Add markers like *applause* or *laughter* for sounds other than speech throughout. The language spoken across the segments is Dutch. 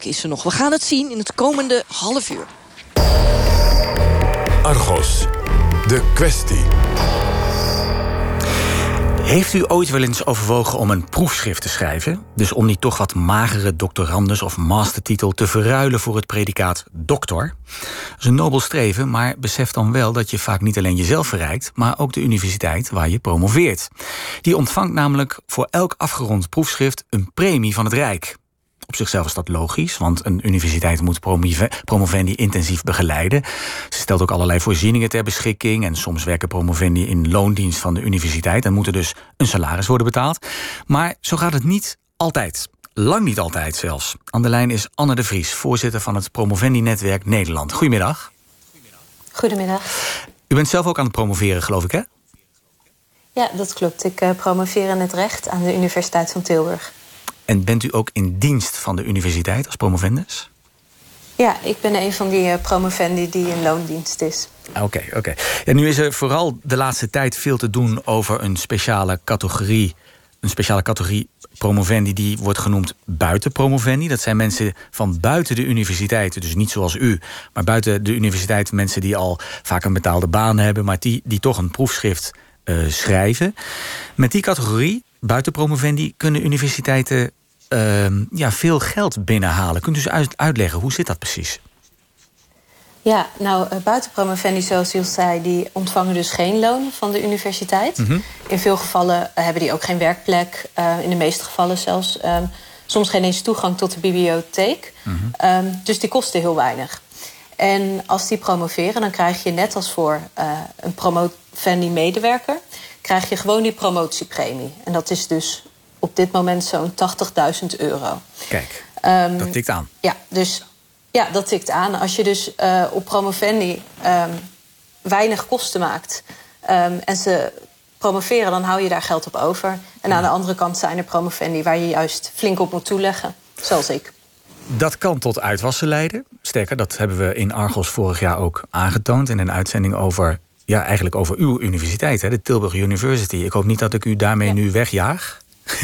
is ze nog? We gaan het zien in het komende half uur. Argos, de kwestie. Heeft u ooit wel eens overwogen om een proefschrift te schrijven? Dus om die toch wat magere doctorandus of mastertitel te verruilen voor het predicaat doctor? Dat is een nobel streven, maar besef dan wel dat je vaak niet alleen jezelf verrijkt, maar ook de universiteit waar je promoveert. Die ontvangt namelijk voor elk afgerond proefschrift een premie van het Rijk. Op zichzelf is dat logisch, want een universiteit moet promovendi intensief begeleiden. Ze stelt ook allerlei voorzieningen ter beschikking en soms werken promovendi in loondienst van de universiteit en moeten dus een salaris worden betaald. Maar zo gaat het niet altijd. Lang niet altijd zelfs. Aan de lijn is Anne de Vries, voorzitter van het Promovendi-netwerk Nederland. Goedemiddag. Goedemiddag. U bent zelf ook aan het promoveren, geloof ik, hè? Ja, dat klopt. Ik uh, promoveer in het recht aan de Universiteit van Tilburg. En bent u ook in dienst van de universiteit als promovendus? Ja, ik ben een van die uh, promovendi die in loondienst is. Oké, oké. Okay. Ja, nu is er vooral de laatste tijd veel te doen over een speciale categorie. Een speciale categorie promovendi die wordt genoemd buitenpromovendi. Dat zijn mensen van buiten de universiteit, dus niet zoals u, maar buiten de universiteit mensen die al vaak een betaalde baan hebben, maar die, die toch een proefschrift uh, schrijven. Met die categorie buitenpromovendi kunnen universiteiten uh, ja, veel geld binnenhalen. Kunt u eens uitleggen, hoe zit dat precies? Ja, nou, uh, buitenpromovendi, zoals u zei, die ontvangen dus geen loon van de universiteit. Mm -hmm. In veel gevallen uh, hebben die ook geen werkplek. Uh, in de meeste gevallen zelfs um, soms geen eens toegang tot de bibliotheek. Mm -hmm. um, dus die kosten heel weinig. En als die promoveren, dan krijg je net als voor een promovendi-medewerker krijg je gewoon die promotiepremie. En dat is dus op dit moment zo'n 80.000 euro. Kijk, um, dat tikt aan. Ja, dus ja, dat tikt aan. Als je dus uh, op promovendi um, weinig kosten maakt um, en ze promoveren, dan hou je daar geld op over. En ja. aan de andere kant zijn er promovendi waar je juist flink op moet toeleggen, zoals ik. Dat kan tot uitwassen leiden. Sterker, dat hebben we in Argos vorig jaar ook aangetoond in een uitzending over ja, eigenlijk over uw universiteit, hè, de Tilburg University. Ik hoop niet dat ik u daarmee ja. nu wegjaag. *laughs*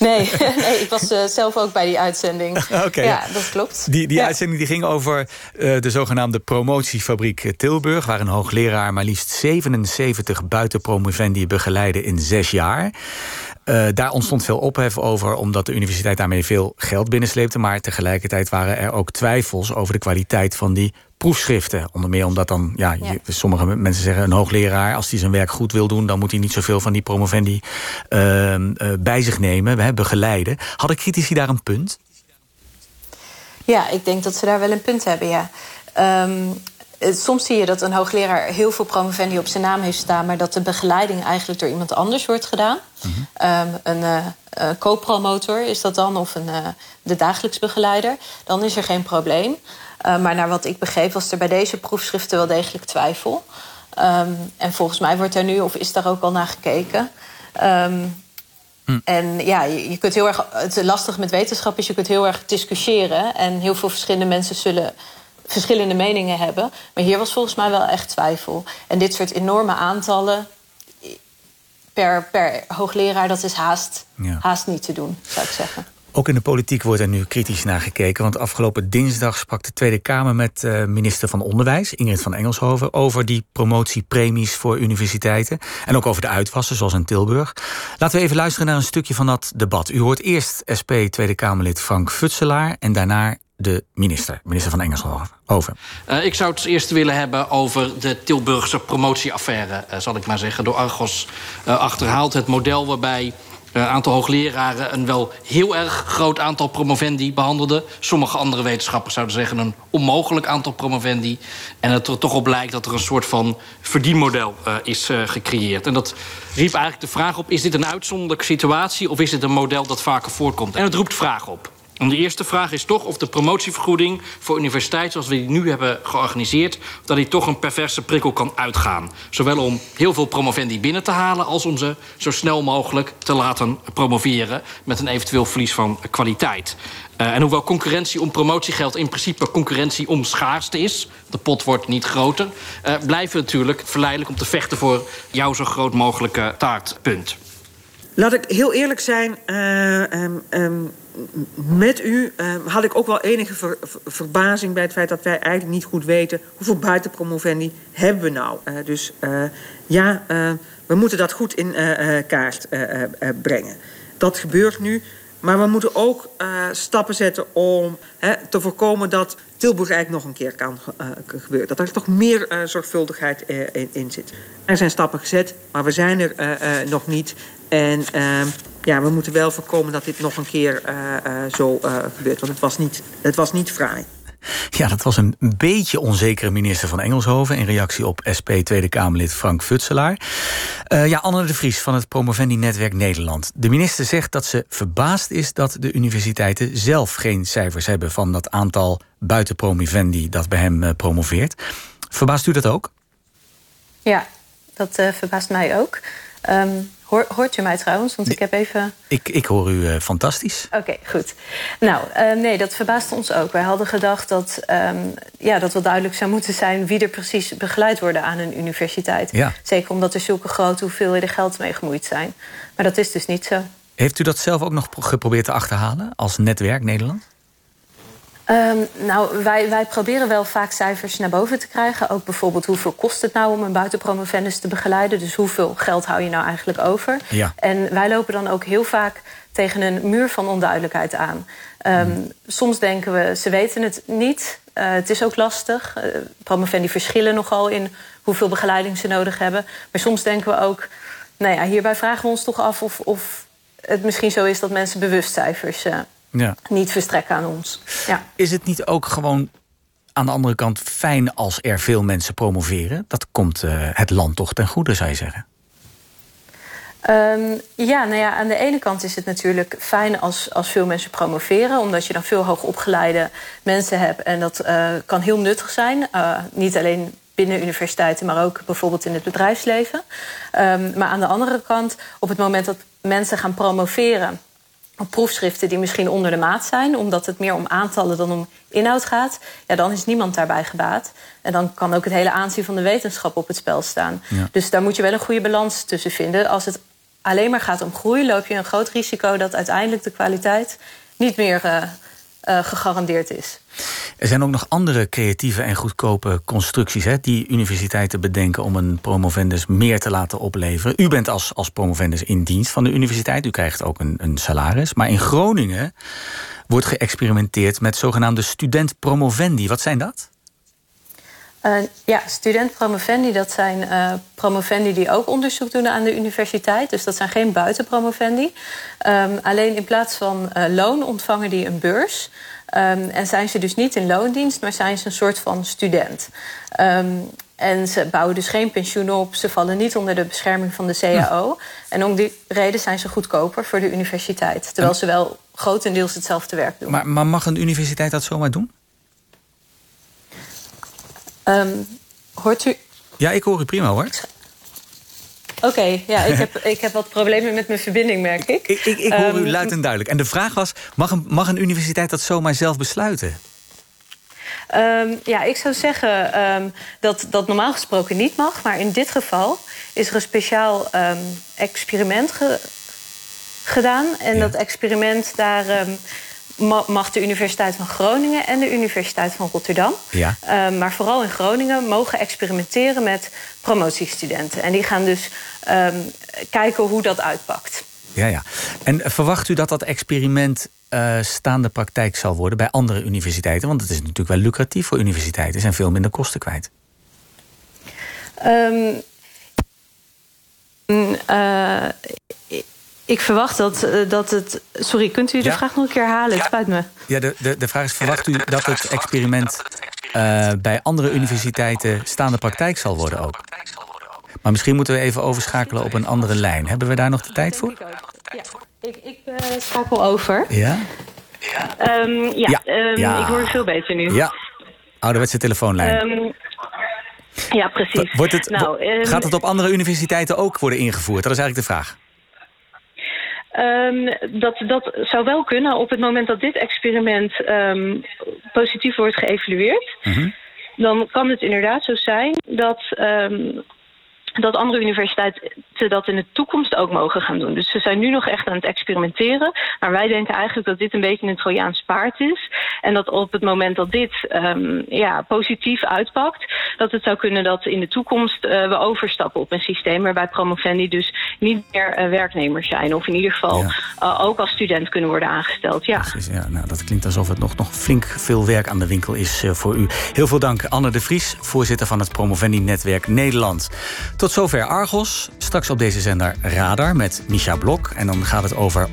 Nee, *laughs* nee ik was uh, zelf ook bij die uitzending. *laughs* okay. Ja, dat klopt. Die, die ja. uitzending die ging over uh, de zogenaamde promotiefabriek Tilburg... waar een hoogleraar maar liefst 77 buitenpromovendi begeleidde in zes jaar. Uh, daar ontstond veel ophef over, omdat de universiteit daarmee veel geld binnensleepte. Maar tegelijkertijd waren er ook twijfels over de kwaliteit van die proefschriften. Onder meer omdat dan, ja, ja. Je, sommige mensen zeggen... een hoogleraar, als hij zijn werk goed wil doen... dan moet hij niet zoveel van die promovendi uh, uh, bij zich nemen, hè, begeleiden. Hadden critici daar een punt? Ja, ik denk dat ze daar wel een punt hebben, ja. Um, soms zie je dat een hoogleraar heel veel promovendi op zijn naam heeft staan... maar dat de begeleiding eigenlijk door iemand anders wordt gedaan. Mm -hmm. um, een uh, uh, co-promotor is dat dan, of een, uh, de dagelijks begeleider. Dan is er geen probleem. Maar naar wat ik begreep was er bij deze proefschriften wel degelijk twijfel. Um, en volgens mij wordt er nu, of is daar ook al naar gekeken... Um, hm. En ja, je, kunt heel erg. Het lastige met wetenschap is, je kunt heel erg discussiëren. En heel veel verschillende mensen zullen verschillende meningen hebben. Maar hier was volgens mij wel echt twijfel. En dit soort enorme aantallen per, per hoogleraar, dat is haast, ja. haast niet te doen, zou ik zeggen. Ook in de politiek wordt er nu kritisch naar gekeken. Want afgelopen dinsdag sprak de Tweede Kamer met uh, minister van Onderwijs, Ingrid van Engelshoven, over die promotiepremies voor universiteiten. En ook over de uitwassen, zoals in Tilburg. Laten we even luisteren naar een stukje van dat debat. U hoort eerst SP Tweede Kamerlid Frank Futselaar en daarna de minister, minister van Engelshoven. Uh, ik zou het eerst willen hebben over de Tilburgse promotieaffaire, uh, zal ik maar zeggen. Door Argos uh, achterhaald het model waarbij een aantal hoogleraren een wel heel erg groot aantal promovendi behandelden. Sommige andere wetenschappers zouden zeggen een onmogelijk aantal promovendi. En het er toch op lijkt dat er een soort van verdienmodel is gecreëerd. En dat riep eigenlijk de vraag op: is dit een uitzonderlijke situatie of is dit een model dat vaker voorkomt? En het roept vragen op. En de eerste vraag is toch of de promotievergoeding voor universiteiten zoals we die nu hebben georganiseerd, dat die toch een perverse prikkel kan uitgaan. Zowel om heel veel promovendi binnen te halen als om ze zo snel mogelijk te laten promoveren met een eventueel verlies van kwaliteit. Uh, en hoewel concurrentie om promotiegeld in principe concurrentie om schaarste is, de pot wordt niet groter, uh, blijven we natuurlijk verleidelijk om te vechten voor jouw zo groot mogelijke taartpunt. Laat ik heel eerlijk zijn. Uh, um, um, met u uh, had ik ook wel enige ver, ver, verbazing bij het feit dat wij eigenlijk niet goed weten hoeveel buitenpromovendi hebben we nou. Uh, dus ja, we moeten dat goed in kaart brengen. Dat gebeurt nu. Maar we moeten ook stappen zetten om te voorkomen dat Tilburg eigenlijk nog een keer kan gebeuren. Dat er toch meer zorgvuldigheid in, zit. Er zijn stappen gezet, maar we zijn er nog niet. En uh, ja, we moeten wel voorkomen dat dit nog een keer uh, uh, zo gebeurt. Want het was, niet, het was niet fraai. Ja, dat was een beetje onzekere minister van Engelshoven... in reactie op SP Tweede Kamerlid Frank Futselaar. ja, Anne de Vries van het Promovendi-netwerk Nederland. De minister zegt dat ze verbaasd is dat de universiteiten zelf geen cijfers hebben... van dat aantal buitenpromovendi dat bij hem promoveert. Verbaast u dat ook? Ja, dat verbaast mij ook. Um, Hoor, hoort u mij trouwens? Want ik heb even. Ik, ik hoor u uh, fantastisch. Oké, okay, goed. Nou, uh, nee, dat verbaasde ons ook. Wij hadden gedacht dat, um, ja, dat wel duidelijk zou moeten zijn wie er precies begeleid worden aan een universiteit. Ja. Zeker omdat er zulke grote hoeveelheden geld mee gemoeid zijn. Maar dat is dus niet zo. Heeft u dat zelf ook nog geprobeerd te achterhalen als netwerk Nederland? Um, nou, wij, wij proberen wel vaak cijfers naar boven te krijgen. Ook bijvoorbeeld hoeveel kost het nou om een buitenpromovendus te begeleiden. Dus hoeveel geld hou je nou eigenlijk over? Ja. En wij lopen dan ook heel vaak tegen een muur van onduidelijkheid aan. Um, hmm. Soms denken we, ze weten het niet. Uh, het is ook lastig. Uh, promovendi verschillen nogal in hoeveel begeleiding ze nodig hebben. Maar soms denken we ook, nou ja, hierbij vragen we ons toch af of, of het misschien zo is dat mensen bewust cijfers uh, ja. niet verstrekken aan ons. Ja. Is het niet ook gewoon aan de andere kant fijn als er veel mensen promoveren? Dat komt uh, het land toch ten goede, zou je zeggen? Um, ja, nou ja, aan de ene kant is het natuurlijk fijn als, als veel mensen promoveren, omdat je dan veel hoogopgeleide mensen hebt. En dat uh, kan heel nuttig zijn. Uh, niet alleen binnen universiteiten, maar ook bijvoorbeeld in het bedrijfsleven. Um, maar aan de andere kant, op het moment dat mensen gaan promoveren proefschriften die misschien onder de maat zijn, omdat het meer om aantallen dan om inhoud gaat, ja, dan is niemand daarbij gebaat. En dan kan ook het hele aanzien van de wetenschap op het spel staan. Ja. Dus daar moet je wel een goede balans tussen vinden. Als het alleen maar gaat om groei, loop je een groot risico dat uiteindelijk de kwaliteit niet meer uh, uh, gegarandeerd is. Er zijn ook nog andere creatieve en goedkope constructies hè, die universiteiten bedenken om een promovendus meer te laten opleveren. U bent als, als promovendus in dienst van de universiteit, u krijgt ook een, een salaris. Maar in Groningen wordt geëxperimenteerd met zogenaamde student-promovendi. Wat zijn dat? Uh, ja, student-promovendi, dat zijn uh, promovendi die ook onderzoek doen aan de universiteit. Dus dat zijn geen buitenpromovendi. Um, alleen in plaats van uh, loon ontvangen die een beurs. Um, en zijn ze dus niet in loondienst, maar zijn ze een soort van student. Um, en ze bouwen dus geen pensioen op. Ze vallen niet onder de bescherming van de CAO. En om die reden zijn ze goedkoper voor de universiteit. Terwijl ze wel grotendeels hetzelfde werk doen. Maar, maar mag een universiteit dat zomaar doen? Um, hoort u? Ja, ik hoor u prima hoor. Oké, okay, ja, ik heb, *laughs* ik heb wat problemen met mijn verbinding, merk ik. Ik, ik, ik hoor um, u ehm, luid en duidelijk. En de vraag was, mag een, mag een universiteit dat zomaar zelf besluiten? Um, ja, ik zou zeggen um, dat dat normaal gesproken niet mag. Maar in dit geval is er een speciaal experiment ge gedaan. En ja. dat experiment, daar mag de Universiteit van Groningen en de Universiteit van Rotterdam. Ja. Uh, maar vooral in Groningen mogen experimenteren met promotiestudenten. En die gaan dus um, kijken hoe dat uitpakt. Ja, ja. En verwacht u dat dat experiment uh, staande praktijk zal worden bij andere universiteiten? Want het is natuurlijk wel lucratief voor universiteiten. Er zijn veel minder kosten kwijt. Um, uh, ik verwacht dat, uh, dat het. Sorry, kunt u de ja? vraag nog een keer herhalen? Het spijt me. Ja, de, de, de vraag is: verwacht u dat het experiment uh, bij andere universiteiten staande praktijk zal worden ook? Maar misschien moeten we even overschakelen op een andere lijn. Hebben we daar nog de tijd voor? Ja, ik, ik uh, schakel over. Ja? Um, ja, ja. Um, ja. ik hoor u veel beter nu. Ja, ouderwetse telefoonlijn. Um, ja, precies. Wordt het, nou, gaat het op andere universiteiten ook worden ingevoerd? Dat is eigenlijk de vraag. Um, dat, dat zou wel kunnen op het moment dat dit experiment um, positief wordt geëvalueerd. Mm -hmm. Dan kan het inderdaad zo zijn dat, um, dat andere universiteiten dat in de toekomst ook mogen gaan doen. Dus ze zijn nu nog echt aan het experimenteren. Maar wij denken eigenlijk dat dit een beetje een Trojaans paard is. En dat op het moment dat dit um, ja, positief uitpakt, dat het zou kunnen dat in de toekomst uh, we overstappen op een systeem waarbij promovendi dus niet meer uh, werknemers zijn. Of in ieder geval ja. uh, ook als student kunnen worden aangesteld. Ja. Precies, ja. Nou, dat klinkt alsof het nog, nog flink veel werk aan de winkel is voor u. Heel veel dank, Anne de Vries, voorzitter van het Promovendi-netwerk Nederland. Tot zover Argos. Straks op deze zender Radar met Misha Blok. En dan gaat het over